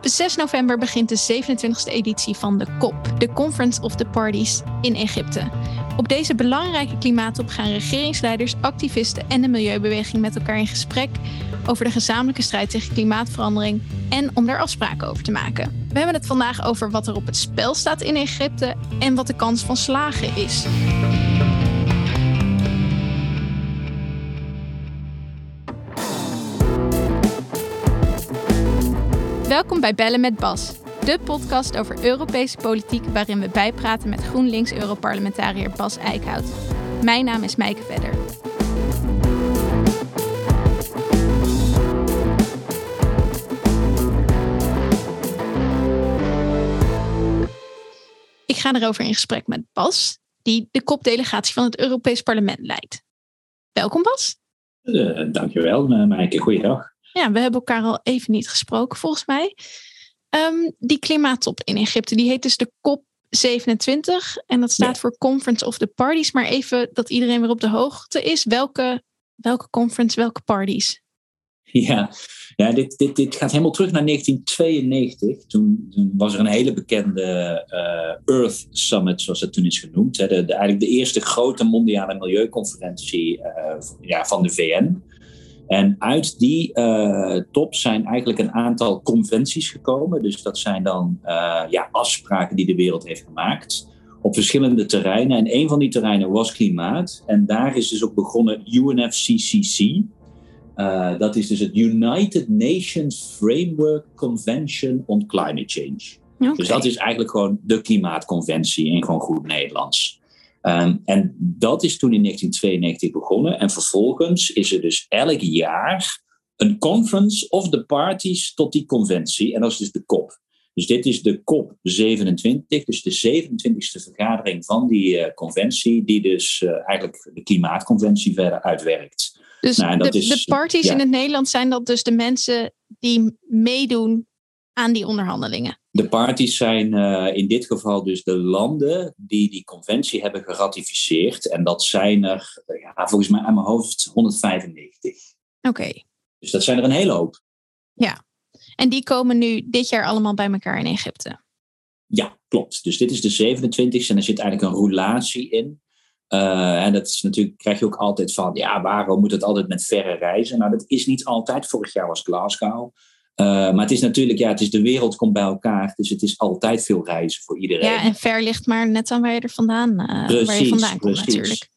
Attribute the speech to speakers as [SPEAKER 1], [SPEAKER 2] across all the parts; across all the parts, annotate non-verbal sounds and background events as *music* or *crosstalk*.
[SPEAKER 1] Op 6 november begint de 27e editie van de COP, de Conference of the Parties, in Egypte. Op deze belangrijke klimaattop gaan regeringsleiders, activisten en de milieubeweging met elkaar in gesprek over de gezamenlijke strijd tegen klimaatverandering en om daar afspraken over te maken. We hebben het vandaag over wat er op het spel staat in Egypte en wat de kans van slagen is. Bij Bellen met Bas, de podcast over Europese politiek waarin we bijpraten met GroenLinks-Europarlementariër Bas Eickhout. Mijn naam is Mijke Vedder. Ik ga erover in gesprek met Bas, die de kopdelegatie van het Europees Parlement leidt. Welkom Bas.
[SPEAKER 2] Uh, dankjewel, Mijke. Goeiedag.
[SPEAKER 1] Ja, we hebben elkaar al even niet gesproken volgens mij. Um, die klimaattop in Egypte, die heet dus de COP 27 en dat staat voor Conference of the Parties. Maar even dat iedereen weer op de hoogte is. Welke, welke conference, welke parties?
[SPEAKER 2] Ja, ja dit, dit, dit gaat helemaal terug naar 1992. Toen, toen was er een hele bekende uh, Earth Summit, zoals het toen is genoemd. Hè. De, de, eigenlijk de eerste grote mondiale milieuconferentie uh, ja, van de VN. En uit die uh, top zijn eigenlijk een aantal conventies gekomen. Dus dat zijn dan uh, ja, afspraken die de wereld heeft gemaakt op verschillende terreinen. En een van die terreinen was klimaat. En daar is dus ook begonnen UNFCCC. Uh, dat is dus het United Nations Framework Convention on Climate Change. Okay. Dus dat is eigenlijk gewoon de klimaatconventie in gewoon goed Nederlands. Um, en dat is toen in 1992 begonnen. En vervolgens is er dus elk jaar een conference of the parties tot die conventie. En dat is dus de COP. Dus dit is de COP 27, dus de 27e vergadering van die uh, conventie, die dus uh, eigenlijk de klimaatconventie verder uitwerkt.
[SPEAKER 1] Dus nou, de, is, de parties ja. in het Nederlands zijn dat dus de mensen die meedoen aan die onderhandelingen?
[SPEAKER 2] De parties zijn uh, in dit geval dus de landen die die conventie hebben geratificeerd. En dat zijn er, ja, volgens mij aan mijn hoofd, 195.
[SPEAKER 1] Oké. Okay.
[SPEAKER 2] Dus dat zijn er een hele hoop.
[SPEAKER 1] Ja. En die komen nu dit jaar allemaal bij elkaar in Egypte?
[SPEAKER 2] Ja, klopt. Dus dit is de 27e en er zit eigenlijk een roulatie in. Uh, en dat is natuurlijk, krijg je ook altijd van, ja, waarom moet het altijd met verre reizen? Nou, dat is niet altijd. Vorig jaar was Glasgow. Uh, maar het is natuurlijk, ja, het is de wereld komt bij elkaar. Dus het is altijd veel reizen voor iedereen.
[SPEAKER 1] Ja, en ver ligt maar net aan waar je er vandaan, uh, precies, waar je vandaan komt precies. natuurlijk.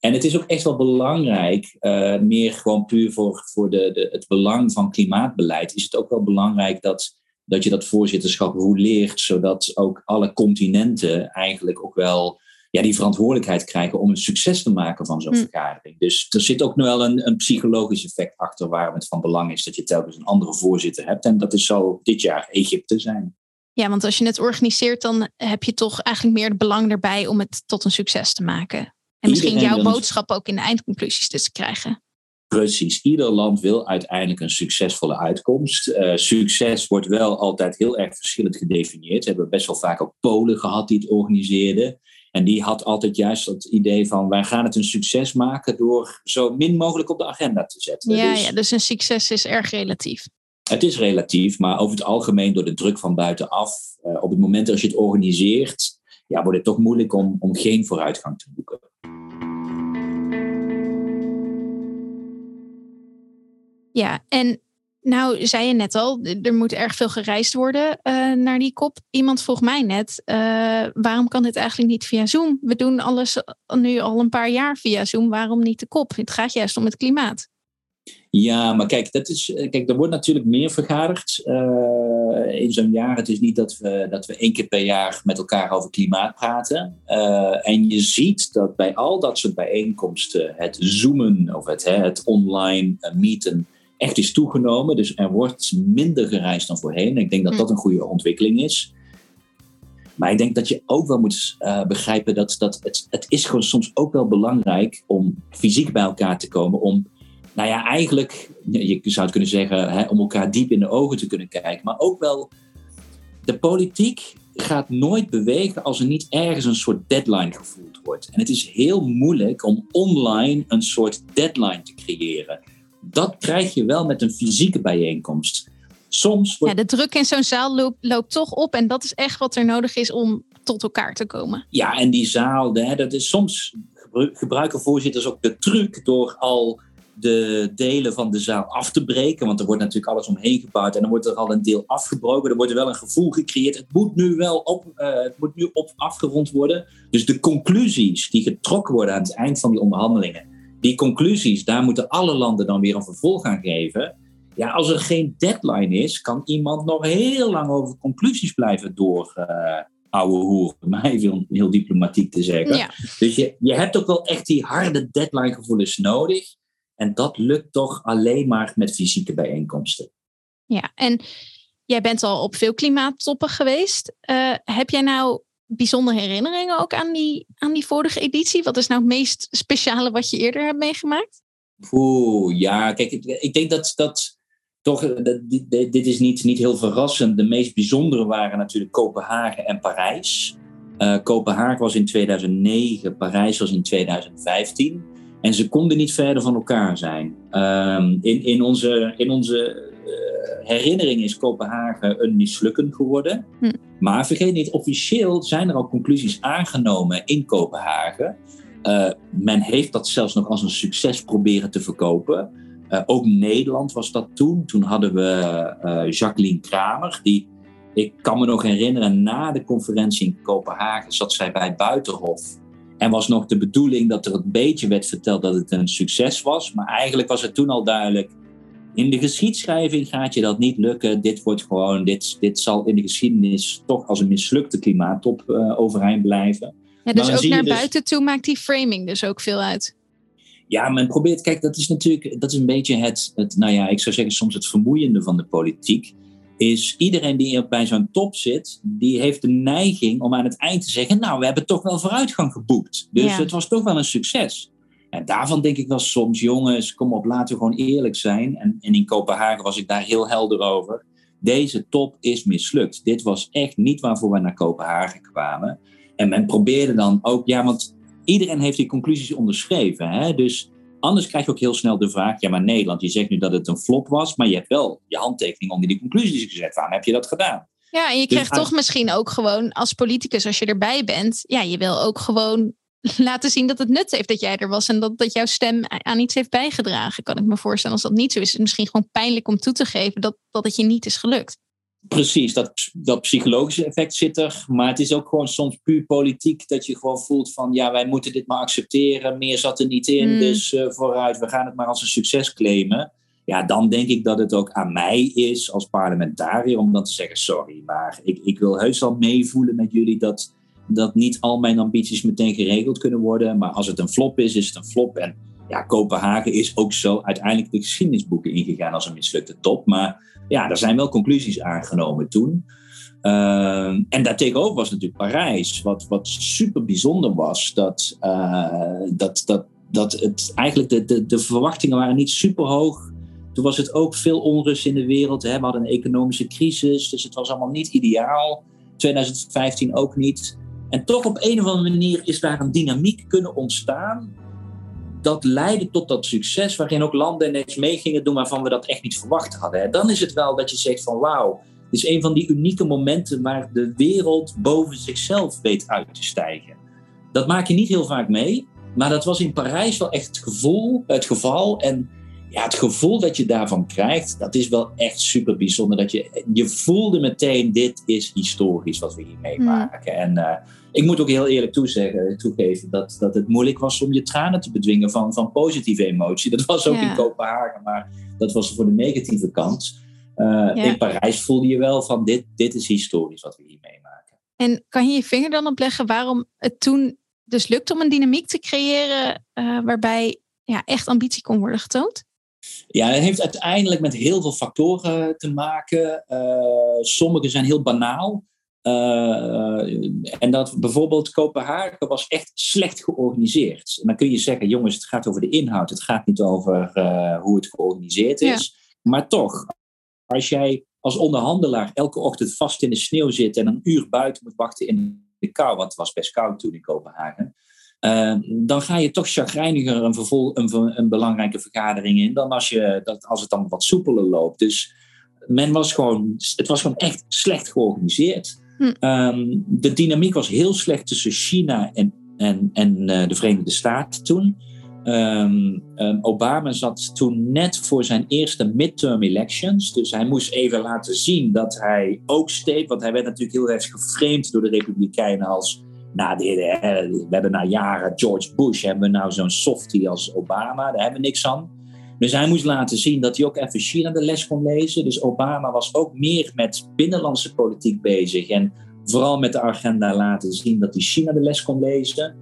[SPEAKER 2] En het is ook echt wel belangrijk, uh, meer gewoon puur voor, voor de, de, het belang van klimaatbeleid, is het ook wel belangrijk dat, dat je dat voorzitterschap roleert, zodat ook alle continenten eigenlijk ook wel ja, die verantwoordelijkheid krijgen om een succes te maken van zo'n hm. vergadering. Dus er zit ook nog wel een, een psychologisch effect achter waarom het van belang is dat je telkens een andere voorzitter hebt. En dat is zal dit jaar Egypte zijn.
[SPEAKER 1] Ja, want als je het organiseert, dan heb je toch eigenlijk meer het belang erbij om het tot een succes te maken. En misschien jouw boodschap ook in de eindconclusies dus te krijgen.
[SPEAKER 2] Precies, ieder land wil uiteindelijk een succesvolle uitkomst. Uh, succes wordt wel altijd heel erg verschillend gedefinieerd. We hebben best wel vaak ook Polen gehad die het organiseerden. En die had altijd juist het idee van wij gaan het een succes maken door zo min mogelijk op de agenda te zetten.
[SPEAKER 1] Ja, dus, ja, dus een succes is erg relatief.
[SPEAKER 2] Het is relatief, maar over het algemeen door de druk van buitenaf, uh, op het moment als je het organiseert, ja, wordt het toch moeilijk om, om geen vooruitgang te boeken.
[SPEAKER 1] Ja, en nou, zei je net al, er moet erg veel gereisd worden uh, naar die kop. Iemand vroeg mij net, uh, waarom kan dit eigenlijk niet via Zoom? We doen alles nu al een paar jaar via Zoom, waarom niet de kop? Het gaat juist om het klimaat.
[SPEAKER 2] Ja, maar kijk, dat is, kijk er wordt natuurlijk meer vergaderd in zo'n jaar. Het is niet dat we, dat we één keer per jaar met elkaar over klimaat praten. en je ziet dat bij al dat soort bijeenkomsten het zoomen of het, hè, het online meeten echt is toegenomen. Dus er wordt minder gereisd dan voorheen. Ik denk dat dat een goede ontwikkeling is. Maar ik denk dat je ook wel moet uh, begrijpen dat, dat het, het is gewoon soms ook wel belangrijk om fysiek bij elkaar te komen. Om, nou ja, eigenlijk, je zou het kunnen zeggen, hè, om elkaar diep in de ogen te kunnen kijken. Maar ook wel, de politiek gaat nooit bewegen als er niet ergens een soort deadline gevoeld wordt. En het is heel moeilijk om online een soort deadline te creëren dat krijg je wel met een fysieke bijeenkomst. soms.
[SPEAKER 1] Ja, de druk in zo'n zaal loopt, loopt toch op. En dat is echt wat er nodig is om tot elkaar te komen.
[SPEAKER 2] Ja, en die zaal, hè, dat is soms gebruiken voorzitters ook de truc door al de delen van de zaal af te breken. Want er wordt natuurlijk alles omheen gebouwd en dan wordt er al een deel afgebroken. Er wordt wel een gevoel gecreëerd. Het moet nu wel op, uh, het moet nu op afgerond worden. Dus de conclusies die getrokken worden aan het eind van die onderhandelingen, die conclusies, daar moeten alle landen dan weer een vervolg aan geven. Ja, als er geen deadline is, kan iemand nog heel lang over conclusies blijven door. Uh, ouwe hoer, om mij even heel diplomatiek te zeggen. Ja. Dus je, je hebt ook wel echt die harde deadline gevoelens nodig. En dat lukt toch alleen maar met fysieke bijeenkomsten.
[SPEAKER 1] Ja, en jij bent al op veel klimaattoppen geweest. Uh, heb jij nou bijzondere herinneringen ook aan die, aan die vorige editie? Wat is nou het meest speciale wat je eerder hebt meegemaakt?
[SPEAKER 2] Oeh, ja, kijk, ik, ik denk dat, dat toch, dat, dit, dit, is niet, niet heel verrassend. De meest bijzondere waren natuurlijk Kopenhagen en Parijs. Uh, Kopenhagen was in 2009, Parijs was in 2015. En ze konden niet verder van elkaar zijn. Ehm, in, in onze, in onze herinnering is Kopenhagen een mislukken geworden. Hm. Maar vergeet niet, officieel zijn er al conclusies aangenomen in Kopenhagen. Uh, men heeft dat zelfs nog als een succes proberen te verkopen. Uh, ook Nederland was dat toen. Toen hadden we Jacqueline Kramer, die ik kan me nog herinneren, na de conferentie in Kopenhagen zat zij bij Buitenhof en was nog de bedoeling dat er een beetje werd verteld dat het een succes was. Maar eigenlijk was het toen al duidelijk. In de geschiedschrijving gaat je dat niet lukken. Dit wordt gewoon, dit, dit zal in de geschiedenis toch als een mislukte klimaattop uh, overeind blijven.
[SPEAKER 1] Ja, dus ook naar dus- buiten toe maakt die framing dus ook veel uit.
[SPEAKER 2] Ja, men probeert, kijk, dat is natuurlijk, dat is een beetje het, het, nou ja, ik zou zeggen soms het vermoeiende van de politiek is iedereen die bij zo'n top zit, die heeft de neiging om aan het eind te zeggen, nou, we hebben toch wel vooruitgang geboekt. Dus het was toch wel een succes. En daarvan denk ik wel soms, jongens, kom op, laten we gewoon eerlijk zijn. En, en in Kopenhagen was ik daar heel helder over. Deze top is mislukt. Dit was echt niet waarvoor we naar Kopenhagen kwamen. En men probeerde dan ook, ja, want iedereen heeft die conclusies onderschreven. Hè? Dus Anders krijg je ook heel snel de vraag: ja, maar Nederland, je zegt nu dat het een flop was, maar je hebt wel je handtekening onder die conclusies gezet. Waarom heb je dat gedaan?
[SPEAKER 1] Ja, en je dus krijgt toch misschien ook gewoon als politicus, als je erbij bent, ja, je wil ook gewoon laten zien dat het nut heeft dat jij er was en dat, dat jouw stem aan iets heeft bijgedragen. Kan ik me voorstellen. Als dat niet zo is, is het misschien gewoon pijnlijk om toe te geven dat, dat het je niet is gelukt.
[SPEAKER 2] Precies, dat, dat psychologische effect zit er. Maar het is ook gewoon soms puur politiek dat je gewoon voelt van ja, wij moeten dit maar accepteren. Meer zat er niet in, hmm. dus uh, vooruit, we gaan het maar als een succes claimen. Ja, dan denk ik dat het ook aan mij is als parlementariër om dan te zeggen sorry, maar ik, ik wil heus wel meevoelen met jullie dat, dat niet al mijn ambities meteen geregeld kunnen worden. Maar als het een flop is, is het een flop. En ja, Kopenhagen is ook zo uiteindelijk de geschiedenisboeken ingegaan als een mislukte top. Maar ja, er zijn wel conclusies aangenomen toen. Uh, en daartegenover was natuurlijk Parijs, wat, wat super bijzonder was. Dat, uh, dat, dat, dat het eigenlijk de, de, de verwachtingen waren niet super hoog. Toen was het ook veel onrust in de wereld. Hè. We hadden een economische crisis, dus het was allemaal niet ideaal. 2015 ook niet. En toch op een of andere manier is daar een dynamiek kunnen ontstaan dat leidde tot dat succes waarin ook landen ineens mee gingen doen waarvan we dat echt niet verwacht hadden. Dan is het wel dat je zegt van wauw, dit is een van die unieke momenten waar de wereld boven zichzelf weet uit te stijgen. Dat maak je niet heel vaak mee, maar dat was in Parijs wel echt het, gevoel, het geval. En ja, het gevoel dat je daarvan krijgt, dat is wel echt super bijzonder. Dat je, je voelde meteen, dit is historisch wat we hier meemaken. Mm. En uh, ik moet ook heel eerlijk toezeggen, toegeven dat, dat het moeilijk was om je tranen te bedwingen van, van positieve emotie. Dat was ook in Kopenhagen, maar dat was voor de negatieve kant. Uh, In Parijs voelde je wel van dit, dit is historisch wat we hier meemaken.
[SPEAKER 1] En kan je je vinger dan opleggen waarom het toen dus lukt om een dynamiek te creëren uh, waarbij ja, echt ambitie kon worden getoond?
[SPEAKER 2] Ja, het heeft uiteindelijk met heel veel factoren te maken. Uh, sommige zijn heel banaal. Uh, en dat bijvoorbeeld Kopenhagen was echt slecht georganiseerd. En dan kun je zeggen, jongens, het gaat over de inhoud. Het gaat niet over uh, hoe het georganiseerd is. Maar toch, als jij als onderhandelaar elke ochtend vast in de sneeuw zit en een uur buiten moet wachten in de kou, want het was best koud toen in Kopenhagen. Uh, dan ga je toch chagrijniger een, vervol, een, een, belangrijke vergadering in dan als, je, dat, als het dan wat soepeler loopt. Dus men was gewoon, het was gewoon echt slecht georganiseerd. Hm. Ehm, de dynamiek was heel slecht tussen China en, en, en uh, de Verenigde Staten toen. Um, um, Obama zat toen net voor zijn eerste midterm elections. Dus hij moest even laten zien dat hij ook steekt. Want hij werd natuurlijk heel erg geframed door de Republikeinen als. Nou, we hebben na jaren George Bush, hebben we nou zo'n softie als Obama, daar hebben we niks aan. Dus hij moest laten zien dat hij ook even China de les kon lezen. Dus Obama was ook meer met binnenlandse politiek bezig. En vooral met de agenda laten zien dat hij China de les kon lezen.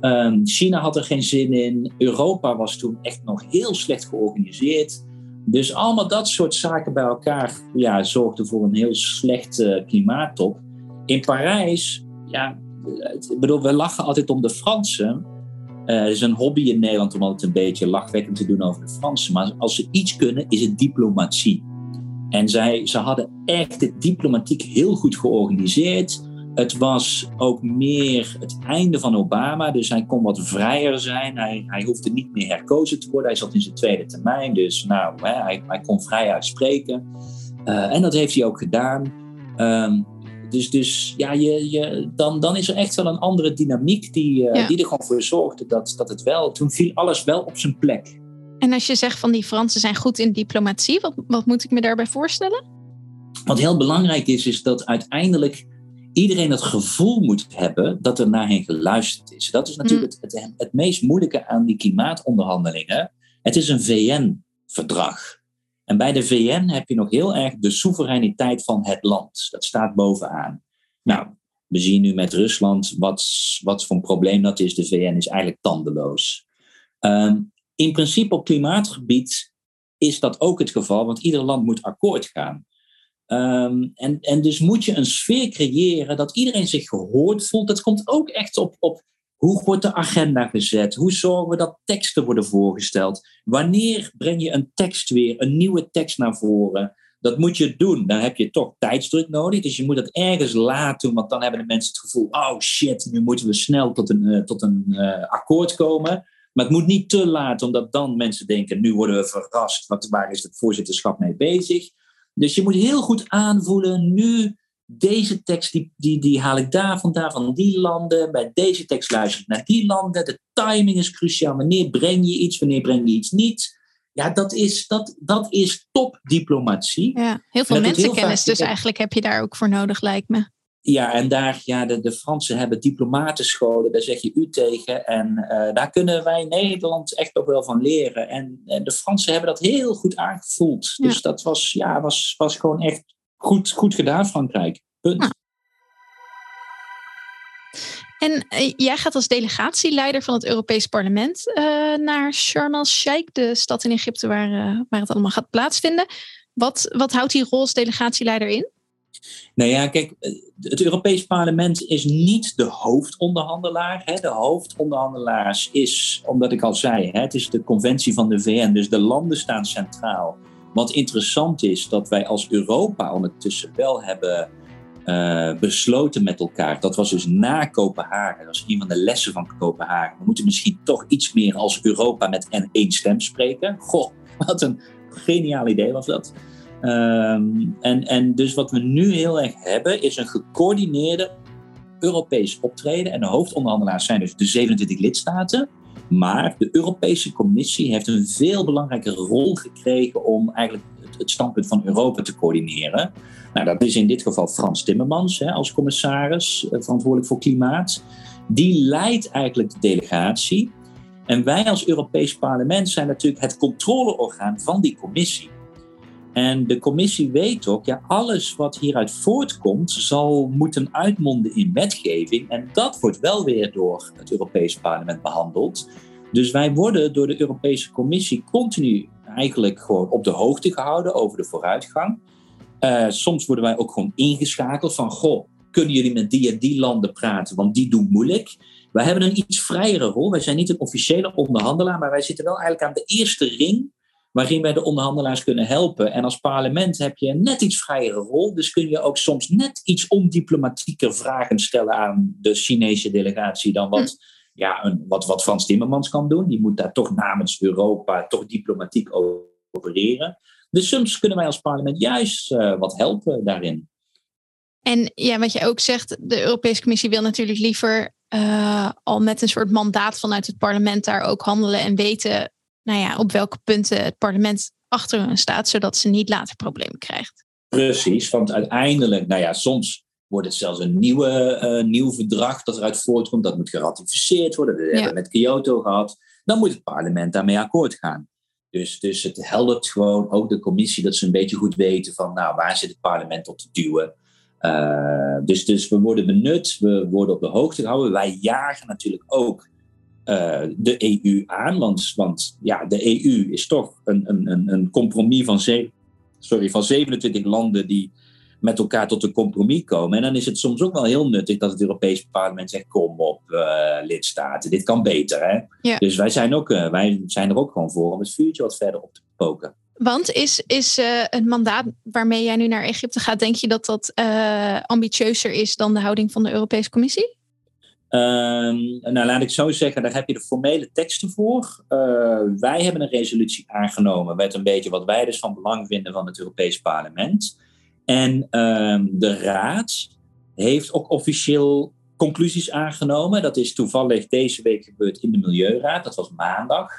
[SPEAKER 2] Ehm, China had er geen zin in. Europa was toen echt nog heel slecht georganiseerd. Dus allemaal dat soort zaken bij elkaar ja, zorgden voor een heel slechte uh, klimaattop. In Parijs, ja, ik bedoel, we lachen altijd om de Fransen. Uh, het is een hobby in Nederland om altijd een beetje lachwekkend te doen over de Fransen. Maar als ze iets kunnen, is het diplomatie. En zij, ze hadden echt het diplomatiek heel goed georganiseerd. Het was ook meer het einde van Obama, dus hij kon wat vrijer zijn. Hij, hij hoefde niet meer herkozen te worden. Hij zat in zijn tweede termijn, dus nou, hè, hij, hij kon vrij uitspreken. Uh, en dat heeft hij ook gedaan. Um, dus, dus ja, je, je, dan, dan is er echt wel een andere dynamiek die, uh, ja. die er gewoon voor zorgde dat, dat het wel, toen viel alles wel op zijn plek.
[SPEAKER 1] En als je zegt van die Fransen zijn goed in diplomatie, wat, wat moet ik me daarbij voorstellen?
[SPEAKER 2] Wat heel belangrijk is, is dat uiteindelijk iedereen het gevoel moet hebben dat er naar hen geluisterd is. Dat is natuurlijk mm. het, het, meest moeilijke aan die klimaatonderhandelingen. Het is een VN-verdrag. En bij de VN heb je nog heel erg de soevereiniteit van het land. Dat staat bovenaan. Nou, we zien nu met Rusland wat, wat voor een probleem dat is. De VN is eigenlijk tandeloos. Um, in principe op klimaatgebied is dat ook het geval, want ieder land moet akkoord gaan. Um, en, en dus moet je een sfeer creëren dat iedereen zich gehoord voelt. Dat komt ook echt op, op hoe wordt de agenda gezet? Hoe zorgen we dat teksten worden voorgesteld? Wanneer breng je een tekst weer, een nieuwe tekst naar voren? Dat moet je doen. Dan heb je toch tijdsdruk nodig. Dus je moet dat ergens laten, want dan hebben de mensen het gevoel: oh shit, nu moeten we snel tot een, uh, tot een uh, akkoord komen. Maar het moet niet te laat, omdat dan mensen denken: nu worden we verrast. Wat, waar is het voorzitterschap mee bezig? Dus je moet heel goed aanvoelen, nu deze tekst, die, die, die haal ik daar vandaan, van die landen. Bij deze tekst luister ik naar die landen. De timing is cruciaal. Wanneer breng je iets, wanneer breng je iets niet? Ja, dat is, dat, dat is topdiplomatie.
[SPEAKER 1] Ja, heel veel mensenkennis dus eigenlijk heb je daar ook voor nodig, lijkt me.
[SPEAKER 2] Ja, en daar, ja, de, de Fransen hebben diplomatenscholen, daar zeg je u tegen. En uh, daar kunnen wij Nederland echt ook wel van leren. En, en de Fransen hebben dat heel goed aangevoeld. Ja. Dus dat was, ja, was, was gewoon echt goed, goed gedaan, Frankrijk. Punt.
[SPEAKER 1] En uh, jij gaat als delegatieleider van het Europees Parlement uh, naar Sharm el-Sheikh, de stad in Egypte waar, waar het allemaal gaat plaatsvinden. Wat, wat houdt die rol als delegatieleider in?
[SPEAKER 2] Nou ja, kijk, het Europees Parlement is niet de hoofdonderhandelaar. Hè. De hoofdonderhandelaars is, omdat ik al zei, hè, het is de conventie van de VN, dus de landen staan centraal. Wat interessant is, dat wij als Europa ondertussen wel hebben uh, besloten met elkaar. Dat was dus na Kopenhagen. Dat is een van de lessen van Kopenhagen. We moeten misschien toch iets meer als Europa met één stem spreken. Goh, wat een geniaal idee was dat. Um, en, en dus wat we nu heel erg hebben, is een gecoördineerde Europees optreden. En de hoofdonderhandelaars zijn dus de 27 lidstaten. Maar de Europese Commissie heeft een veel belangrijke rol gekregen om eigenlijk het, standpunt van Europa te coördineren. Nou, dat is in dit geval Frans Timmermans hè, als commissaris eh, verantwoordelijk voor klimaat. Die leidt eigenlijk de delegatie. En wij als Europees Parlement zijn natuurlijk het controleorgaan van die commissie. En de commissie weet ook, ja, alles wat hieruit voortkomt, zal moeten uitmonden in wetgeving. En dat wordt wel weer door het Europese parlement behandeld. Dus wij worden door de Europese Commissie continu eigenlijk gewoon op de hoogte gehouden over de vooruitgang. Uh, soms worden wij ook gewoon ingeschakeld van, goh, kunnen jullie met die en die landen praten, want die doen moeilijk. Wij hebben een iets vrijere rol. Wij zijn niet een officiële onderhandelaar, maar wij zitten wel eigenlijk aan de eerste ring waarin wij de onderhandelaars kunnen helpen. En als parlement heb je een net iets vrijere rol, dus kun je ook soms net iets ondiplomatieker vragen stellen aan de Chinese delegatie dan wat, hm. ja, een, wat, wat Frans Timmermans kan doen. Die moet daar toch namens Europa toch diplomatiek opereren. Dus soms kunnen wij als parlement juist wat helpen daarin.
[SPEAKER 1] En ja, wat je ook zegt, de Europese Commissie wil natuurlijk liever al met een soort mandaat vanuit het parlement daar ook handelen en weten nou ja, op welke punten het parlement achter hun staat, zodat ze niet later problemen krijgt.
[SPEAKER 2] Precies, want uiteindelijk, nou ja, soms wordt het zelfs een nieuwe, uh, nieuw verdrag dat eruit voortkomt. Dat moet geratificeerd worden. Dat hebben we met Kyoto gehad. Dan moet het parlement daarmee akkoord gaan. Dus, dus het helpt gewoon ook de commissie dat ze een beetje goed weten van nou, waar zit het parlement op te duwen. Uh, dus, dus we worden benut, we worden op de hoogte gehouden. Wij jagen natuurlijk ook uh, de EU aan. Want, want ja, de EU is toch een, een, een compromis van, sorry, van 27 landen die met elkaar tot een compromis komen. En dan is het soms ook wel heel nuttig dat het Europese parlement zegt: kom op, uh, lidstaten, dit kan beter. Hè? Ja. Dus wij zijn, ook, uh, wij zijn er ook gewoon voor om het vuurtje wat verder op te poken.
[SPEAKER 1] Want is, is uh, het mandaat waarmee jij nu naar Egypte gaat, denk je dat dat ambitieuzer is dan de houding van de Europese Commissie?
[SPEAKER 2] Ehm, nou, laat ik zo zeggen, daar heb je de formele teksten voor. Uh, wij hebben een resolutie aangenomen met een beetje wat wij dus van belang vinden van het Europees Parlement. En ehm, de Raad heeft ook officieel conclusies aangenomen. Dat is toevallig deze week gebeurd in de Milieuraad. Dat was maandag,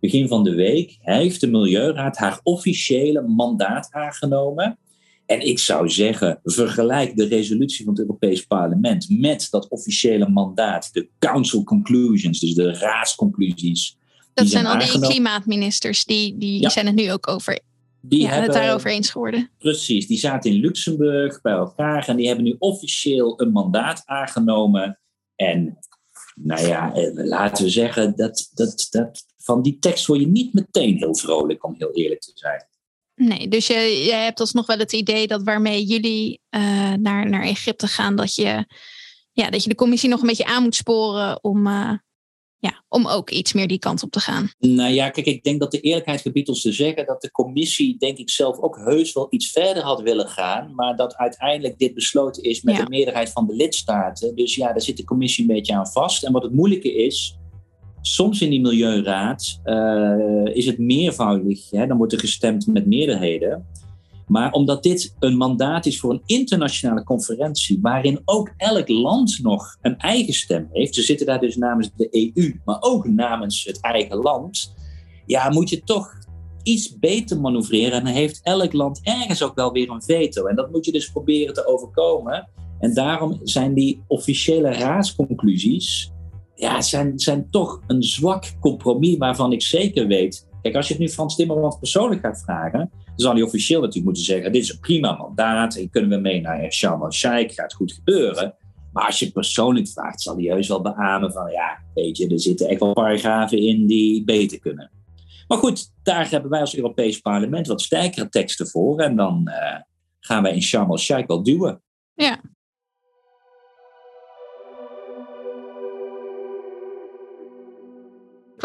[SPEAKER 2] begin van de week. Heeft de Milieuraad haar officiële mandaat aangenomen. En ik zou zeggen, vergelijk de resolutie van het Europees Parlement met dat officiële mandaat, de Council Conclusions, dus de raadsconclusies.
[SPEAKER 1] Dat zijn, al die klimaatministers, die, die zijn het nu ook over. Die ja, hebben het daarover eens geworden.
[SPEAKER 2] Precies, die zaten in Luxemburg bij elkaar en die hebben nu officieel een mandaat aangenomen. En nou ja, eh, laten we zeggen, dat, dat, dat, van die tekst word je niet meteen heel vrolijk, om heel eerlijk te zijn.
[SPEAKER 1] Nee, dus je, je hebt alsnog wel het idee dat waarmee jullie uh, naar, naar Egypte gaan, dat je, ja, dat je de commissie nog een beetje aan moet sporen om, uh, ja, om ook iets meer die kant op te gaan.
[SPEAKER 2] Nou ja, kijk, ik denk dat de eerlijkheid gebiedt ons te zeggen dat de commissie, denk ik zelf, ook heus wel iets verder had willen gaan, maar dat uiteindelijk dit besloten is met de meerderheid van de lidstaten. Dus ja, daar zit de commissie een beetje aan vast. En wat het moeilijke is, Soms in die milieuraad uh, is het meervoudig, hè, dan wordt er gestemd met meerderheden. Maar omdat dit een mandaat is voor een internationale conferentie, waarin ook elk land nog een eigen stem heeft, ze zitten daar dus namens de EU, maar ook namens het eigen land, ja, moet je toch iets beter manoeuvreren. En dan heeft elk land ergens ook wel weer een veto. En dat moet je dus proberen te overkomen. En daarom zijn die officiële raadsconclusies ja, zijn, zijn toch een zwak compromis waarvan ik zeker weet. Kijk, als je het nu Frans Timmermans persoonlijk gaat vragen, dan zal hij officieel natuurlijk moeten zeggen: dit is een prima mandaat en kunnen we mee naar Sharm el-Sheikh, gaat goed gebeuren. Maar als je het persoonlijk vraagt, zal hij juist wel beamen van ja, weet je, er zitten echt wel paragrafen in die beter kunnen. Maar goed, daar hebben wij als Europees Parlement wat sterkere teksten voor en dan uh, gaan wij in Sharm el-Sheikh wel duwen.
[SPEAKER 1] Ja,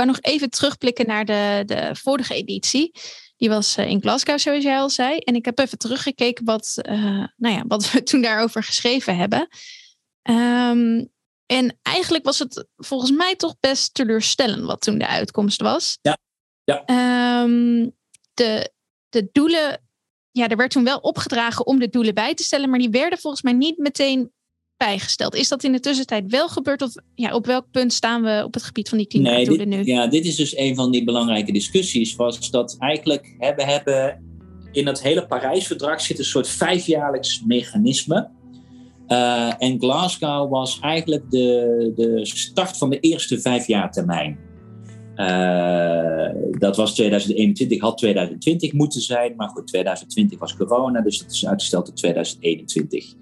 [SPEAKER 1] Nog even terugblikken naar de, de vorige editie. Die was eh, in Glasgow, zoals jij al zei. En ik heb even teruggekeken wat, uh, nou ja, wat we *laughs* toen daarover geschreven hebben. Um, en eigenlijk was het volgens mij toch best teleurstellend wat toen de uitkomst was.
[SPEAKER 2] Ja. ja.
[SPEAKER 1] Um, de, de doelen, ja, er werd toen wel opgedragen om de doelen bij te stellen, maar die werden volgens mij niet meteen bijgesteld. Is dat in de tussentijd wel gebeurd? Of ja, op welk punt staan we op het gebied van die klimaatdoelen
[SPEAKER 2] nee,
[SPEAKER 1] nu?
[SPEAKER 2] Ja, dit is dus een van die belangrijke discussies. Was dat eigenlijk hè, we hebben in dat hele Parijsverdrag zit een soort vijfjaarlijks mechanisme. Uh, en Glasgow was eigenlijk de, de start van de eerste vijfjaartermijn. Uh, dat was 2021, had 2020 moeten zijn, maar goed, 2020 was corona, dus dat is uitgesteld tot 2021.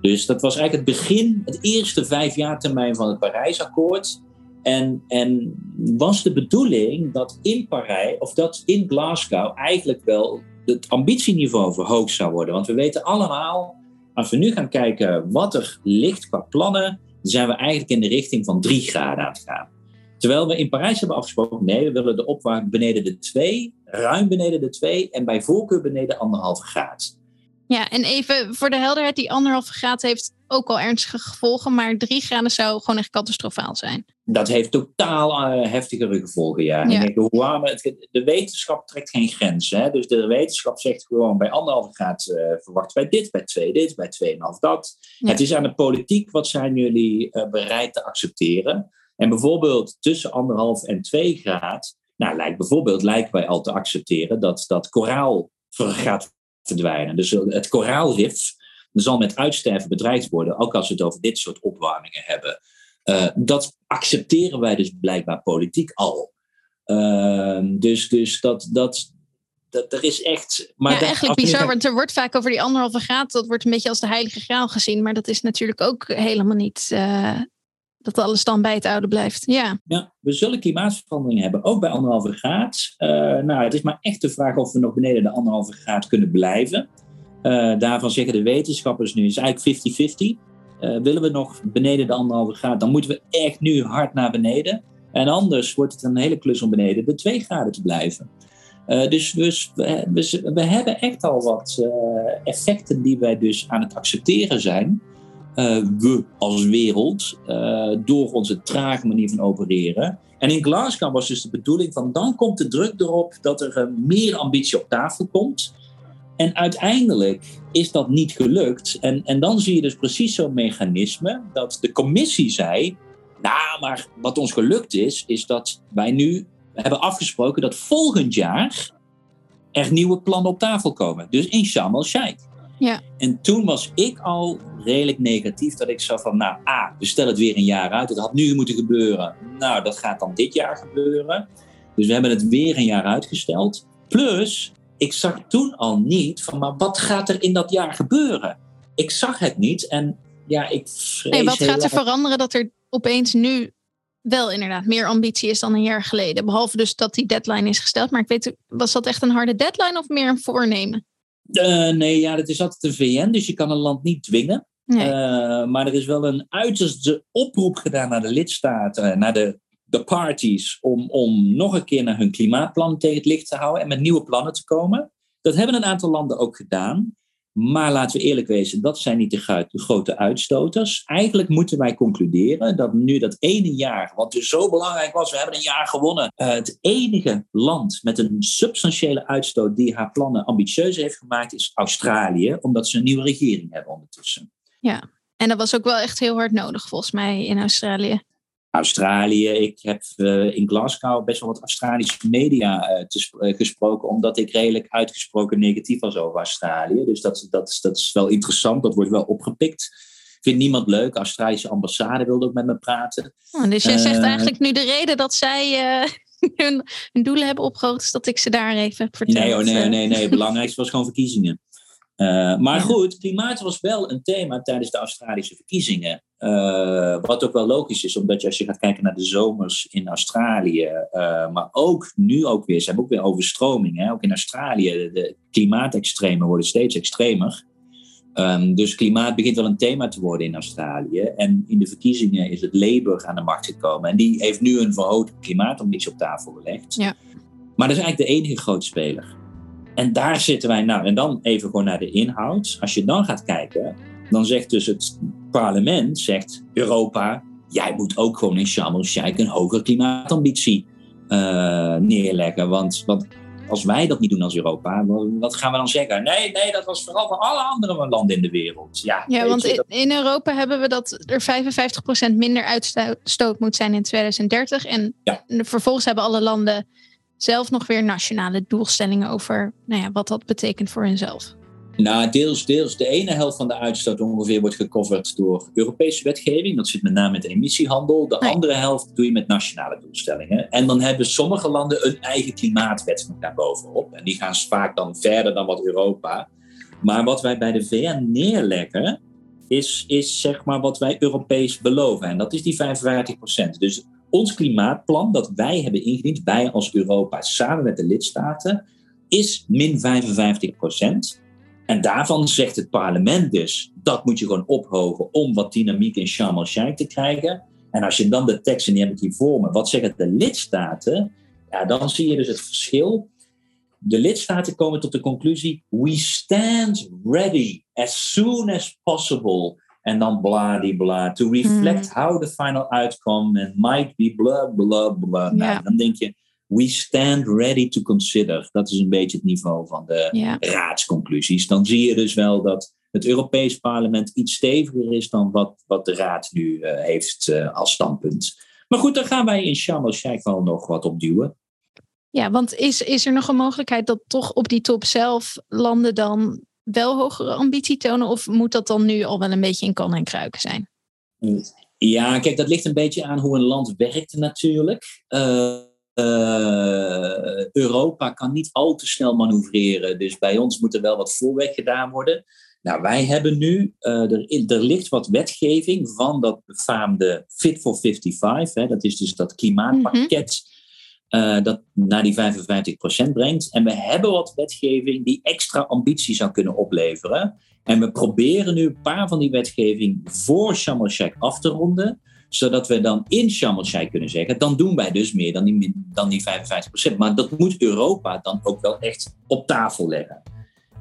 [SPEAKER 2] Dus dat was eigenlijk het begin, het eerste vijfjaartermijn van het Parijsakkoord. En, en was de bedoeling dat in Parijs, of dat in Glasgow eigenlijk wel het ambitieniveau verhoogd zou worden. Want we weten allemaal, als we nu gaan kijken wat er ligt qua plannen, zijn we eigenlijk in de richting van 3 graden aan het gaan. Terwijl we in Parijs hebben afgesproken, nee, we willen de opwarming beneden de 2, ruim beneden de 2 en bij voorkeur beneden anderhalve graad.
[SPEAKER 1] Ja, en even voor de helderheid, die anderhalve graad heeft ook al ernstige gevolgen, maar drie graden zou gewoon echt catastrofaal zijn.
[SPEAKER 2] Dat heeft totaal uh, heftigere gevolgen, ja. ja. hoe warmer, de wetenschap trekt geen grenzen. Hè? Dus de wetenschap zegt gewoon bij anderhalve graad uh, verwachten wij dit, bij twee dit, bij tweeënhalf dat. Het is aan de politiek, wat zijn jullie uh, bereid te accepteren? En bijvoorbeeld tussen anderhalf en twee graad, nou, lijkt bijvoorbeeld lijken wij al te accepteren dat, dat koraal gaat verdwijnen. Dus het koraalrif zal met uitsterven bedreigd worden, ook als we het over dit soort opwarmingen hebben. Uh, dat accepteren wij dus blijkbaar politiek al. Uh, dus dus dat, dat, dat, er is echt. Maar
[SPEAKER 1] ja, eigenlijk bizar, want er wordt vaak over die anderhalve graad, dat wordt een beetje als de heilige graal gezien, maar dat is natuurlijk ook helemaal niet. Uh, dat alles dan bij het oude blijft. Ja.
[SPEAKER 2] ja, we zullen klimaatverandering hebben, ook bij anderhalve graad. Uh, nou, het is maar echt de vraag of we nog beneden de anderhalve graad kunnen blijven. Uh, daarvan zeggen de wetenschappers nu, is eigenlijk 50-50. Uh, willen we nog beneden de anderhalve graad, dan moeten we echt nu hard naar beneden. En anders wordt het een hele klus om beneden de 2 graden te blijven. Dus, dus we, we, we, hebben echt al wat effecten die wij dus aan het accepteren zijn. We als wereld, door onze trage manier van opereren. En in Glasgow was dus de bedoeling van dan komt de druk erop dat er meer ambitie op tafel komt. En uiteindelijk is dat niet gelukt. En, en dan zie je dus precies zo'n mechanisme dat de commissie zei. Nou, maar wat ons gelukt is, is dat wij nu hebben afgesproken dat volgend jaar er nieuwe plannen op tafel komen. Dus in Sharm el-Sheikh.
[SPEAKER 1] Ja.
[SPEAKER 2] En toen was ik al redelijk negatief dat ik zo van, nou, A, we stellen het weer een jaar uit. Het had nu moeten gebeuren. Nou, dat gaat dan dit jaar gebeuren. Dus we hebben het weer een jaar uitgesteld. Plus, ik zag toen al niet van, maar wat gaat er in dat jaar gebeuren? Ik zag het niet en ja, ik vrees
[SPEAKER 1] Nee, wat gaat er veranderen dat er opeens nu wel inderdaad meer ambitie is dan een jaar geleden? Behalve dus dat die deadline is gesteld. Maar ik weet, was dat echt een harde deadline of meer een voornemen?
[SPEAKER 2] Uh, nee, ja, dat is altijd de VN, dus je kan een land niet dwingen. Nee. Uh, maar er is wel een uiterste oproep gedaan naar de lidstaten, naar de de parties om, om nog een keer naar hun klimaatplan tegen het licht te houden en met nieuwe plannen te komen. Dat hebben een aantal landen ook gedaan. Maar laten we eerlijk wezen, dat zijn niet de, grote uitstoters. Eigenlijk moeten wij concluderen dat nu dat ene jaar, wat dus zo belangrijk was, we hebben een jaar gewonnen. Uh, het enige land met een substantiële uitstoot die haar plannen ambitieus heeft gemaakt, is Australië, omdat ze een nieuwe regering hebben ondertussen.
[SPEAKER 1] Ja, en dat was ook wel echt heel hard nodig volgens mij in Australië.
[SPEAKER 2] Australië. Ik heb uh, in Glasgow best wel wat Australische media uh, te uh, gesproken, omdat ik redelijk uitgesproken negatief was over Australië. Dus dat, dat, dat is wel interessant, dat wordt wel opgepikt. Vindt niemand leuk. De Australische ambassade wilde ook met me praten.
[SPEAKER 1] Oh, dus jij zegt eigenlijk nu de reden dat zij *laughs* hun, hun, doelen hebben opgehoogd, is dat ik ze daar even vertel.
[SPEAKER 2] Nee, oh, nee, nee, nee. Het belangrijkste was gewoon verkiezingen. Uh, maar goed, klimaat was wel een thema tijdens de Australische verkiezingen. Uh, wat ook wel logisch is, omdat je als je gaat kijken naar de zomers in Australië, uh, maar ook nu ook weer, ze hebben ook weer overstroming. Hè? Ook in Australië, de, de klimaatextremen worden steeds extremer. Um, dus klimaat begint wel een thema te worden in Australië. En in de verkiezingen is het Labour aan de macht gekomen. En die heeft nu een verhoogd klimaatambitie op tafel gelegd.
[SPEAKER 1] Ja.
[SPEAKER 2] Maar dat is eigenlijk de enige grote speler. En daar zitten wij nou. En dan even gewoon naar de inhoud. Als je dan gaat kijken, dan zegt dus het parlement, zegt Europa, jij moet ook gewoon in Sharm el-Sheikh een hogere klimaatambitie uh, neerleggen. Want, want als wij dat niet doen als Europa, wat gaan we dan zeggen? Nee, nee, dat was vooral voor alle andere landen in de wereld. Ja,
[SPEAKER 1] ja want in, in Europa hebben we dat er 55% minder uitstoot moet zijn in 2030. En ja. vervolgens hebben alle landen zelf nog weer nationale doelstellingen over nou ja, wat dat betekent voor hunzelf?
[SPEAKER 2] Nou, deels, deels. De ene helft van de uitstoot ongeveer wordt gecoverd door Europese wetgeving. Dat zit met name met de emissiehandel. De andere helft doe je met nationale doelstellingen. En dan hebben sommige landen een eigen klimaatwet nog daarbovenop. En die gaan vaak dan verder dan wat Europa. Maar wat wij bij de VN neerleggen, is, is zeg maar wat wij Europees beloven. En dat is die 55%. Dus ons klimaatplan dat wij hebben ingediend, wij als Europa samen met de lidstaten, is min 55 procent. En daarvan zegt het parlement dus, dat moet je gewoon ophogen om wat dynamiek in Sharm el-Sheikh te krijgen. En als je dan de tekst, en die heb ik hier voor me, wat zeggen de lidstaten? Ja, dan zie je dus het verschil. de lidstaten komen tot de conclusie: we stand ready as soon as possible. En dan bla die bla. To reflect
[SPEAKER 1] Hmm.
[SPEAKER 2] how the final outcome and might be bla bla bla. Nou, dan denk je: we stand ready to consider. Dat is een beetje het niveau van de raadsconclusies. Dan zie je dus wel dat het Europees Parlement iets steviger is dan wat, wat de Raad nu eh, heeft eh, als standpunt. Maar goed, daar gaan wij in Sharm el-Sheikh wel nog wat op duwen.
[SPEAKER 1] Ja, want is, is er nog een mogelijkheid dat toch op die top zelf landen dan wel hogere ambitie tonen? Of moet dat dan nu al wel een beetje in kan en kruiken zijn?
[SPEAKER 2] Ja, kijk, dat ligt een beetje aan hoe een land werkt natuurlijk. Eh, eh, Europa kan niet al te snel manoeuvreren. Dus bij ons moet er wel wat voorwerk gedaan worden. Nou, wij hebben nu, eh, er, er ligt wat wetgeving van dat befaamde Fit for 55. Hè, dat is dus dat klimaatpakket eh, dat naar die 55% brengt. En we hebben wat wetgeving die extra ambitie zou kunnen opleveren. En we proberen nu een paar van die wetgeving voor Sharm af te ronden. Zodat we dan in Sharm kunnen zeggen, dan doen wij dus meer dan die, dan die 55%. Maar dat moet Europa dan ook wel echt op tafel leggen.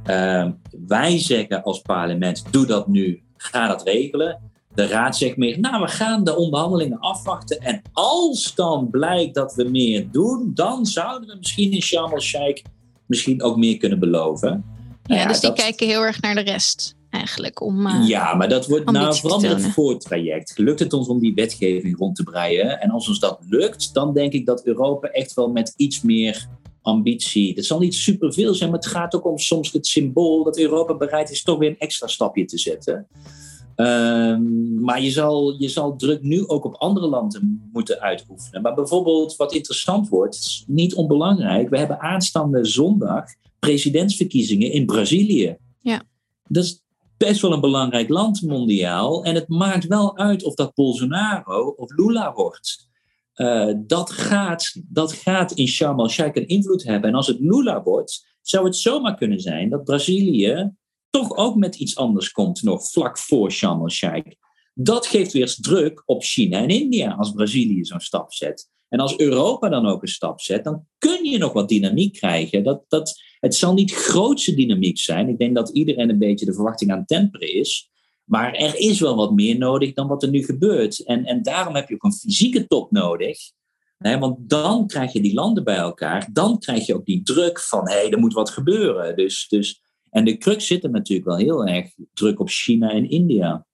[SPEAKER 2] Uh, wij zeggen als parlement, doe dat nu, ga dat regelen. De raad zegt meer, nou we gaan de onderhandelingen afwachten. En als dan blijkt dat we meer doen, dan zouden we misschien in Sharm el-Sheikh misschien ook meer kunnen beloven.
[SPEAKER 1] Ja, ja dus die dat... kijken heel erg naar de rest eigenlijk. Om, uh,
[SPEAKER 2] ja, maar dat wordt nou vooral met het voortraject. Lukt het ons om die wetgeving rond te breien? En als ons dat lukt, dan denk ik dat Europa echt wel met iets meer ambitie. Het zal niet superveel zijn, maar het gaat ook om soms het symbool dat Europa bereid is toch weer een extra stapje te zetten. Um, maar je zal, je zal druk nu ook op andere landen moeten uitoefenen. Maar bijvoorbeeld, wat interessant wordt, is niet onbelangrijk. We hebben aanstaande zondag presidentsverkiezingen in Brazilië.
[SPEAKER 1] Ja.
[SPEAKER 2] Dat is best wel een belangrijk land mondiaal. En het maakt wel uit of dat Bolsonaro of Lula wordt. Uh, dat, gaat, dat gaat in Sharm el-Sheikh een invloed hebben. En als het Lula wordt, zou het zomaar kunnen zijn dat Brazilië toch ook met iets anders komt nog vlak voor Sharm el-Sheikh. Dat geeft weer druk op China en India als Brazilië zo'n stap zet. En als Europa dan ook een stap zet, dan kun je nog wat dynamiek krijgen. Dat, dat, het zal niet grootse dynamiek zijn. Ik denk dat iedereen een beetje de verwachting aan temperen is. Maar er is wel wat meer nodig dan wat er nu gebeurt. En, en daarom heb je ook een fysieke top nodig. Nee, want dan krijg je die landen bij elkaar. Dan krijg je ook die druk van, hé, hey, er moet wat gebeuren. Dus, dus, en de crux zit er natuurlijk wel heel erg druk op China en India.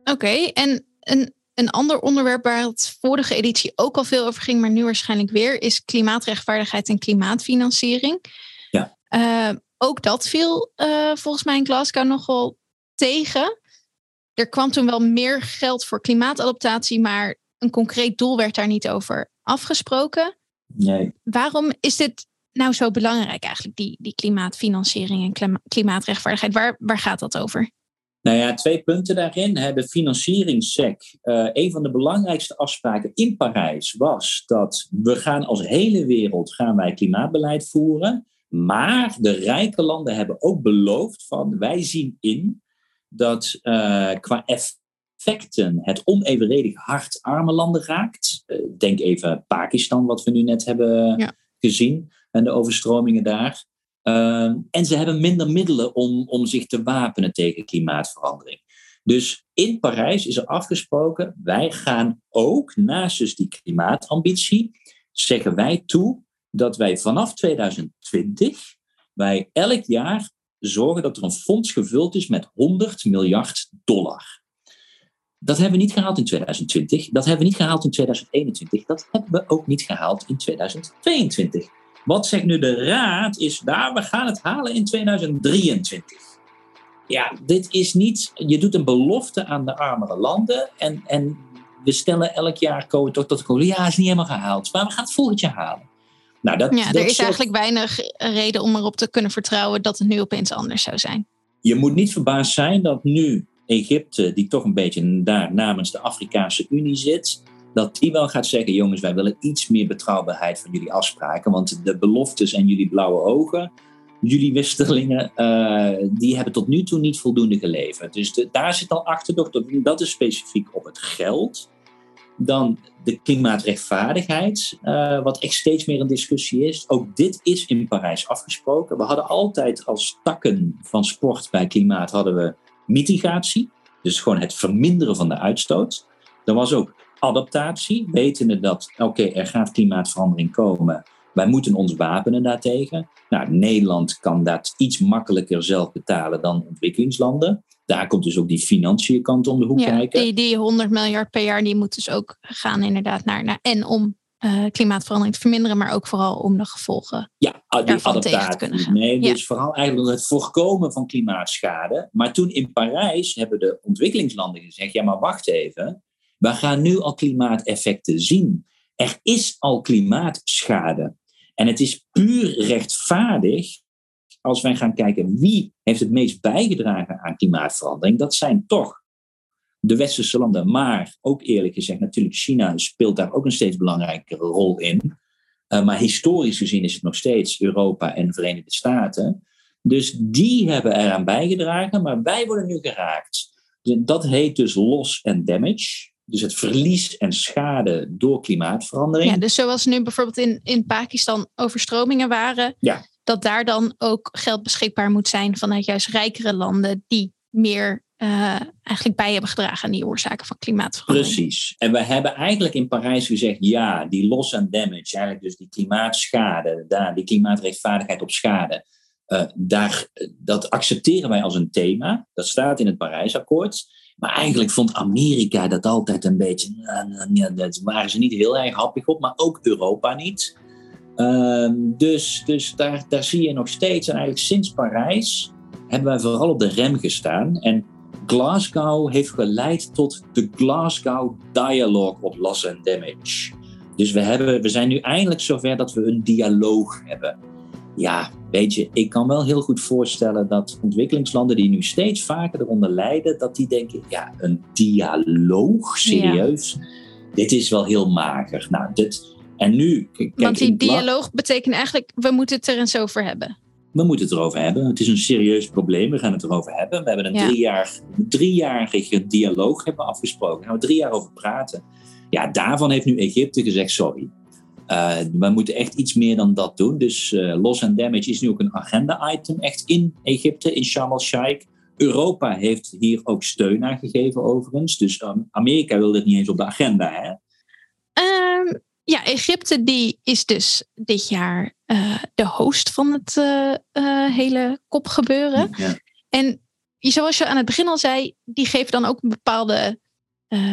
[SPEAKER 1] Oké, okay, en een, een ander onderwerp waar het vorige editie ook al veel over ging, maar nu waarschijnlijk weer, is klimaatrechtvaardigheid en klimaatfinanciering.
[SPEAKER 2] Ja.
[SPEAKER 1] Uh, ook dat viel uh, volgens mij in Glasgow nogal tegen. Er kwam toen wel meer geld voor klimaatadaptatie, maar een concreet doel werd daar niet over afgesproken.
[SPEAKER 2] Nee.
[SPEAKER 1] Waarom is dit nou zo belangrijk eigenlijk, die, die klimaatfinanciering en klima klimaatrechtvaardigheid? Waar, waar gaat dat over?
[SPEAKER 2] Nou ja, twee punten daarin. De financieringssec. Uh, een van de belangrijkste afspraken in Parijs was dat we gaan als hele wereld gaan wij klimaatbeleid voeren. Maar de rijke landen hebben ook beloofd van wij zien in dat uh, qua effecten het onevenredig hard arme landen raakt. Uh, denk even Pakistan, wat we nu net hebben
[SPEAKER 1] ja.
[SPEAKER 2] gezien en de overstromingen daar. Uh, en ze hebben minder middelen om, om zich te wapenen tegen klimaatverandering. Dus in Parijs is er afgesproken, wij gaan ook naast dus die klimaatambitie, zeggen wij toe dat wij vanaf 2020, wij elk jaar zorgen dat er een fonds gevuld is met 100 miljard dollar. Dat hebben we niet gehaald in 2020, dat hebben we niet gehaald in 2021, dat hebben we ook niet gehaald in 2022. Wat zegt nu de Raad is, nou, we gaan het halen in 2023. Ja, dit is niet, je doet een belofte aan de armere landen en, en we stellen elk jaar toch tot de conclusie, ja, is niet helemaal gehaald, maar we gaan het volgend jaar halen.
[SPEAKER 1] Nou, dat, ja, er is soort... eigenlijk weinig reden om erop te kunnen vertrouwen dat het nu opeens anders zou zijn.
[SPEAKER 2] Je moet niet verbaasd zijn dat nu Egypte, die toch een beetje daar namens de Afrikaanse Unie zit, dat die wel gaat zeggen, jongens, wij willen iets meer betrouwbaarheid van jullie afspraken, want de beloftes en jullie blauwe ogen, jullie wisselingen, uh, die hebben tot nu toe niet voldoende geleverd. Dus daar zit al achterdocht op, dat is specifiek op het geld. Dan de klimaatrechtvaardigheid, uh, wat echt steeds meer een discussie is. Ook dit is in Parijs afgesproken. We hadden altijd als takken van sport bij klimaat hadden we mitigatie. Dus gewoon het verminderen van de uitstoot. Er was ook adaptatie, wetende dat, oké, er gaat klimaatverandering komen. Wij moeten ons wapenen daartegen. Nou, Nederland kan dat iets makkelijker zelf betalen dan ontwikkelingslanden. Daar komt dus ook die financiën kant om de hoek ja, kijken.
[SPEAKER 1] Die, die 100 miljard per jaar, die moet dus ook gaan inderdaad naar, naar en om uh, klimaatverandering te verminderen, maar ook vooral om de gevolgen
[SPEAKER 2] ja, die adaptatie. te kunnen gaan. Nee, dus vooral eigenlijk het voorkomen van klimaatschade. Maar toen in Parijs hebben de ontwikkelingslanden gezegd, ja maar wacht even, we gaan nu al klimaateffecten zien. Er is al klimaatschade. En het is puur rechtvaardig als wij gaan kijken wie heeft het meest bijgedragen aan klimaatverandering. Dat zijn toch de westerse landen, maar ook eerlijk gezegd, natuurlijk China speelt daar ook een steeds belangrijkere rol in. Uh, maar historisch gezien is het nog steeds Europa en de Verenigde Staten. Dus die hebben eraan bijgedragen, maar wij worden nu geraakt. Dat heet dus loss and damage. Dus het verlies en schade door klimaatverandering.
[SPEAKER 1] Ja, dus zoals nu bijvoorbeeld in, in Pakistan overstromingen waren,
[SPEAKER 2] ja.
[SPEAKER 1] dat daar dan ook geld beschikbaar moet zijn vanuit juist rijkere landen die meer uh, eigenlijk bij hebben gedragen aan die oorzaken van klimaatverandering.
[SPEAKER 2] Precies. En we hebben eigenlijk in Parijs gezegd, ja, die loss and damage, eigenlijk dus die klimaatschade, daar, die klimaatrechtvaardigheid op schade, uh, daar, dat accepteren wij als een thema. Dat staat in het Parijsakkoord. Maar eigenlijk vond Amerika dat altijd een beetje. Daar waren ze niet heel erg happig op, maar ook Europa niet. Uh, dus dus daar, daar zie je nog steeds, en eigenlijk sinds Parijs hebben wij vooral op de rem gestaan. En Glasgow heeft geleid tot de Glasgow Dialogue op Loss and Damage. Dus we, hebben, we zijn nu eindelijk zover dat we een dialoog hebben ja, weet je, ik kan wel heel goed voorstellen dat ontwikkelingslanden die nu steeds vaker eronder lijden, dat die denken, ja, een dialoog, serieus, dit is wel heel mager. Nou, dit, en nu...
[SPEAKER 1] Kijk, Want die dialoog betekent eigenlijk, we moeten het er eens over hebben.
[SPEAKER 2] We moeten het erover hebben. Het is een serieus probleem. We gaan het erover hebben. We hebben een ja. driejarige dialoog hebben afgesproken. Daar gaan we drie jaar over praten. Ja, daarvan heeft nu Egypte gezegd: sorry. Uh, we moeten echt iets meer dan dat doen. Dus uh, loss and damage is nu ook een agenda-item, echt in Egypte, in Sharm el-Sheikh. Europa heeft hier ook steun aan gegeven, overigens. Dus um, Amerika wil dit niet eens op de agenda, hè?
[SPEAKER 1] Um, ja, Egypte die is dus dit jaar uh, de host van het hele kopgebeuren. Ja. En zoals je aan het begin al zei, die geven dan ook een bepaalde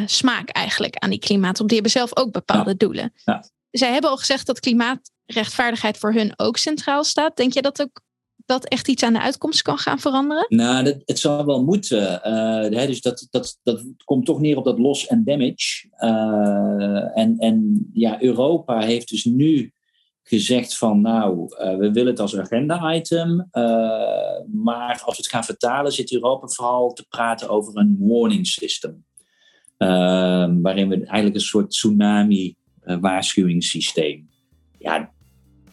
[SPEAKER 1] smaak eigenlijk aan die klimaat. Die hebben zelf ook bepaalde ja. doelen.
[SPEAKER 2] Ja
[SPEAKER 1] zij hebben al gezegd dat klimaatrechtvaardigheid voor hun ook centraal staat. Denk je dat ook dat echt iets aan de uitkomst kan gaan veranderen?
[SPEAKER 2] Nou, dat, het zou wel moeten. Uh, dus dat, dat, dat komt toch neer op dat loss and damage. Uh, en, en ja, Europa heeft dus nu gezegd van nou, uh, we willen het als agenda-item. maar als we het gaan vertalen, zit Europa vooral te praten over een warning system. waarin we eigenlijk een soort tsunami waarschuwingssysteem. Ja,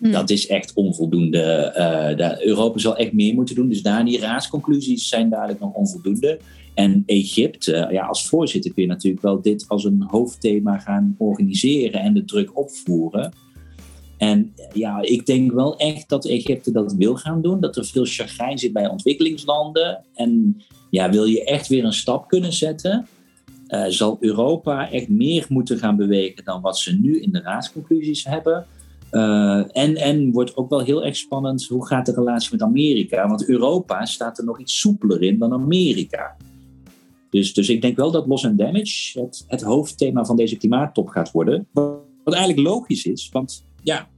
[SPEAKER 2] hmm. dat is echt onvoldoende. Uh, Europa zal echt meer moeten doen. Dus daar die raadsconclusies zijn dadelijk nog onvoldoende. En Egypte, ja, als voorzitter kun je natuurlijk wel dit als een hoofdthema gaan organiseren en de druk opvoeren. En ja, ik denk wel echt dat Egypte dat wil gaan doen. Dat er veel chagrijn zit bij ontwikkelingslanden. En ja, wil je echt weer een stap kunnen zetten, zal Europa echt meer moeten gaan bewegen dan wat ze nu in de raadsconclusies hebben. Uh, en, en wordt ook wel heel erg spannend, hoe gaat de relatie met Amerika? Want Europa staat er nog iets soepeler in dan Amerika. Dus, dus ik denk wel dat loss and damage het, het hoofdthema van deze klimaattop gaat worden. Wat eigenlijk logisch is, want ja,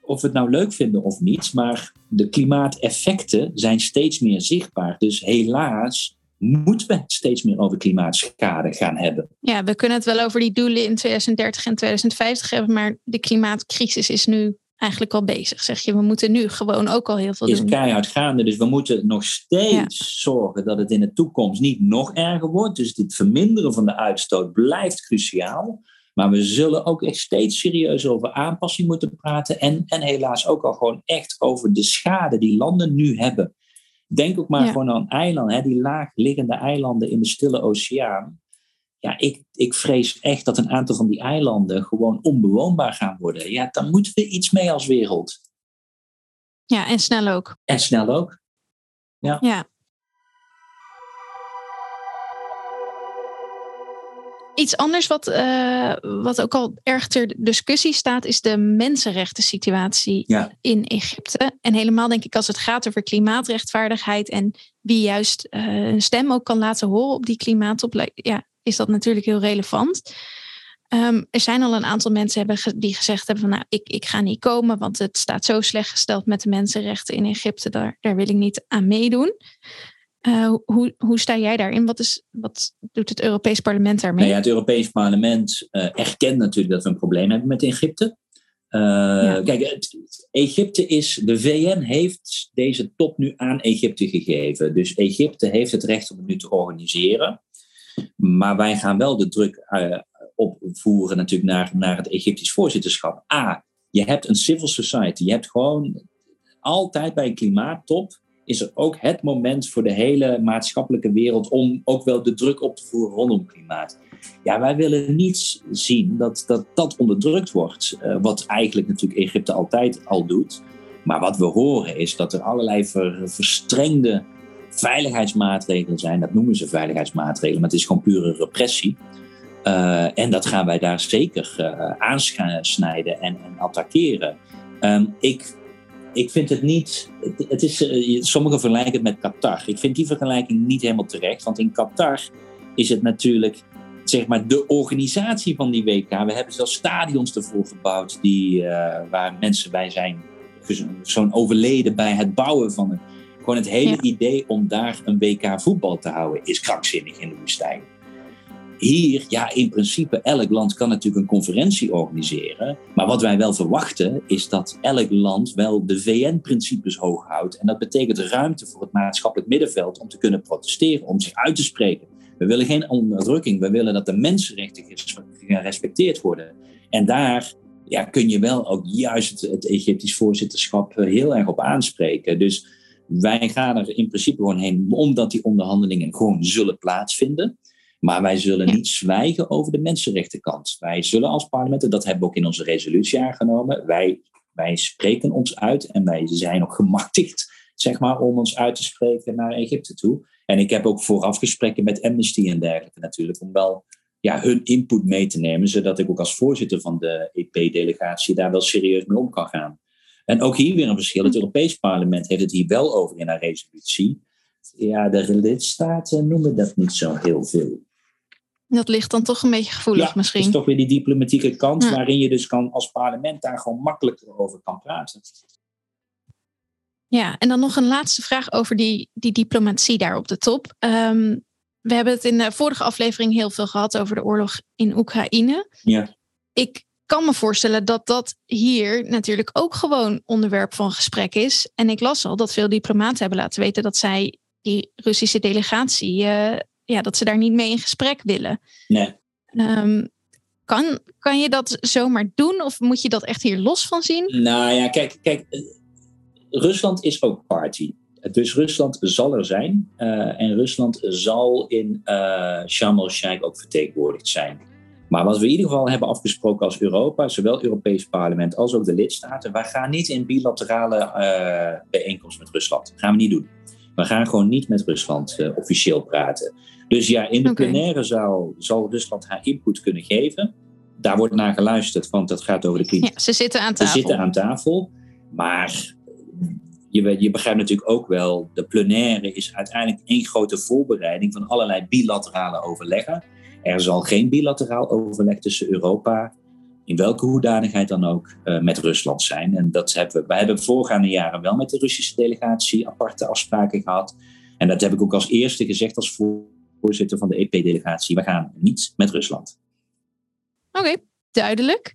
[SPEAKER 2] of we het nou leuk vinden of niet, maar de klimaateffecten zijn steeds meer zichtbaar. Dus helaas moeten we het steeds meer over klimaatschade gaan hebben.
[SPEAKER 1] Ja, we kunnen het wel over die doelen in 2030 en 2050 hebben, maar de klimaatcrisis is nu eigenlijk al bezig. Zeg je, we moeten nu gewoon ook al heel veel
[SPEAKER 2] is
[SPEAKER 1] doen.
[SPEAKER 2] Is keihard gaande, dus we moeten nog steeds zorgen dat het in de toekomst niet nog erger wordt. Dus het verminderen van de uitstoot blijft cruciaal. Maar we zullen ook echt steeds serieus over aanpassing moeten praten. En, en helaas ook al gewoon echt over de schade die landen nu hebben Denk ook maar gewoon aan eilanden, hè, die laag liggende eilanden in de Stille Oceaan. ja, ik, ik vrees echt dat een aantal van die eilanden gewoon onbewoonbaar gaan worden. Ja, dan moeten we iets mee als wereld.
[SPEAKER 1] Ja, en snel ook.
[SPEAKER 2] En snel ook. Ja.
[SPEAKER 1] ja. Iets anders wat, uh, wat ook al erg ter discussie staat, is de mensenrechten situatie
[SPEAKER 2] ja.
[SPEAKER 1] in Egypte. En helemaal denk ik als het gaat over klimaatrechtvaardigheid en wie juist uh, een stem ook kan laten horen op die klimaatop, ja, is dat natuurlijk heel relevant. Um, er zijn al een aantal mensen hebben die gezegd hebben van nou, ik, ik ga niet komen, want het staat zo slecht gesteld met de mensenrechten in Egypte, daar, daar wil ik niet aan meedoen. Uh, hoe, hoe sta jij daarin? Wat, is, wat doet het Europees Parlement daarmee?
[SPEAKER 2] Nou ja, het Europees Parlement uh, erkent natuurlijk dat we een probleem hebben met Egypte. Uh, ja. Kijk, het, Egypte is, de VN heeft deze top nu aan Egypte gegeven. Dus Egypte heeft het recht om het nu te organiseren. Maar wij gaan wel de druk opvoeren natuurlijk naar, naar het Egyptisch voorzitterschap. A, je hebt een civil society. Je hebt gewoon altijd bij een klimaattop is er ook het moment voor de hele maatschappelijke wereld om ook wel de druk op te voeren rondom klimaat. Ja, wij willen niet zien dat dat, dat onderdrukt wordt, uh, wat eigenlijk natuurlijk Egypte altijd al doet. Maar wat we horen is dat er allerlei ver, verstrengde veiligheidsmaatregelen zijn. Dat noemen ze veiligheidsmaatregelen, maar het is gewoon pure repressie. Uh, en dat gaan wij daar zeker uh, aansnijden en, en attackeren. Um, ik ik vind het niet. Het, is, uh, sommigen vergelijken het met Qatar. Ik vind die vergelijking niet helemaal terecht. Want in Qatar is het natuurlijk zeg maar, de organisatie van die WK. We hebben zelfs stadions ervoor gebouwd die, uh, waar mensen bij zijn zo'n overleden bij het bouwen van het. Gewoon het hele ja. idee om daar een WK voetbal te houden is krankzinnig in de woestijn. Hier, ja, in principe, elk land kan natuurlijk een conferentie organiseren. Maar wat wij wel verwachten, is dat elk land wel de VN-principes hoog houdt. En dat betekent ruimte voor het maatschappelijk middenveld om te kunnen protesteren, om zich uit te spreken. We willen geen onderdrukking, we willen dat de mensenrechten gerespecteerd worden. En daar ja, kun je wel ook juist het, Egyptisch voorzitterschap eh, heel erg op aanspreken. Dus wij gaan er in principe gewoon heen, omdat die onderhandelingen gewoon zullen plaatsvinden. Maar wij zullen niet zwijgen over de mensenrechtenkant. Wij zullen als parlement, dat hebben we ook in onze resolutie aangenomen, wij, wij spreken ons uit en wij zijn ook gemachtigd zeg maar, om ons uit te spreken naar Egypte toe. En ik heb ook vooraf gesprekken met Amnesty en dergelijke natuurlijk, om wel ja, hun input mee te nemen, zodat ik ook als voorzitter van de EP-delegatie daar wel serieus mee om kan gaan. En ook hier weer een verschil. Het hm. Europees Parlement heeft het hier wel over in haar resolutie. Ja, de lidstaten noemen dat niet zo heel veel.
[SPEAKER 1] Dat ligt dan toch een beetje gevoelig
[SPEAKER 2] ja,
[SPEAKER 1] misschien.
[SPEAKER 2] Dat is toch weer die diplomatieke kant ja. waarin je dus kan, als parlement daar gewoon makkelijker over kan praten.
[SPEAKER 1] Ja, en dan nog een laatste vraag over die, die diplomatie daar op de top. Um, we hebben het in de vorige aflevering heel veel gehad over de oorlog in Oekraïne.
[SPEAKER 2] Ja.
[SPEAKER 1] Ik kan me voorstellen dat dat hier natuurlijk ook gewoon onderwerp van gesprek is. En ik las al dat veel diplomaten hebben laten weten dat zij die Russische delegatie uh, ja, dat ze daar niet mee in gesprek willen.
[SPEAKER 2] Nee.
[SPEAKER 1] Um, kan, kan je dat zomaar doen of moet je dat echt hier los van zien?
[SPEAKER 2] Nou ja, kijk, kijk Rusland is ook party. Dus Rusland zal er zijn uh, en Rusland zal in uh, Sharm el-Sheikh ook vertegenwoordigd zijn. Maar wat we in ieder geval hebben afgesproken als Europa, zowel het Europees Parlement als ook de lidstaten, wij gaan niet in bilaterale uh, bijeenkomsten met Rusland. Dat gaan we niet doen. We gaan gewoon niet met Rusland uh, officieel praten. Dus ja, in de okay. plenaire zaal zal Rusland haar input kunnen geven. Daar wordt naar geluisterd, want dat gaat over de klimaat.
[SPEAKER 1] Ja, ze zitten aan tafel.
[SPEAKER 2] Ze zitten aan tafel. Maar je, je begrijpt natuurlijk ook wel, de plenaire is uiteindelijk één grote voorbereiding van allerlei bilaterale overleggen. Er zal geen bilateraal overleg tussen Europa, in welke hoedanigheid dan ook, uh, met Rusland zijn. En dat hebben we, wij hebben voorgaande jaren wel met de Russische delegatie aparte afspraken gehad. En dat heb ik ook als eerste gezegd als voorzitter van de EP-delegatie. We gaan niet met Rusland.
[SPEAKER 1] Oké, duidelijk.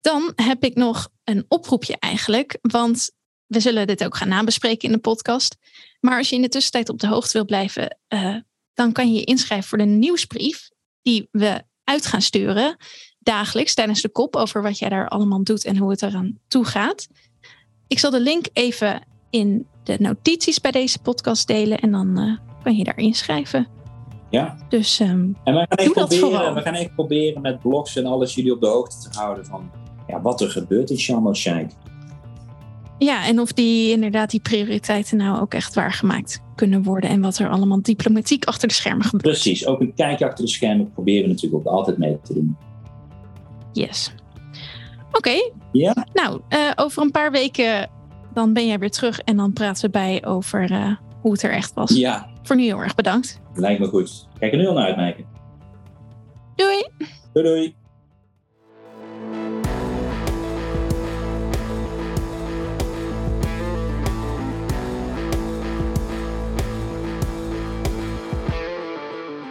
[SPEAKER 1] Dan heb ik nog een oproepje eigenlijk. Want we zullen dit ook gaan nabespreken in de podcast. Maar als je in de tussentijd op de hoogte wil blijven, uh, dan kan je je inschrijven voor de nieuwsbrief die we uit gaan sturen dagelijks tijdens de kop over wat jij daar allemaal doet en hoe het eraan toe gaat. Ik zal de link even in de notities bij deze podcast delen en dan uh, kan je daar inschrijven.
[SPEAKER 2] Ja.
[SPEAKER 1] Dus um,
[SPEAKER 2] en we gaan, proberen, we gaan echt proberen met blogs en alles jullie op de hoogte te houden van ja, wat er gebeurt in Sharm el-Sheikh.
[SPEAKER 1] Ja, en of die inderdaad die prioriteiten nou ook echt waargemaakt kunnen worden. En wat er allemaal diplomatiek achter de schermen gebeurt.
[SPEAKER 2] Precies, ook een kijkje achter de schermen proberen we natuurlijk ook altijd mee te doen.
[SPEAKER 1] Yes. Oké.
[SPEAKER 2] Ja.
[SPEAKER 1] Nou, uh, over een paar weken dan ben jij weer terug en dan praten we bij over uh, hoe het er echt was.
[SPEAKER 2] Ja.
[SPEAKER 1] Voor nu heel erg bedankt.
[SPEAKER 2] Lijkt me goed. Kijk er nu al naar uit.
[SPEAKER 1] Doei.
[SPEAKER 2] Doei doei.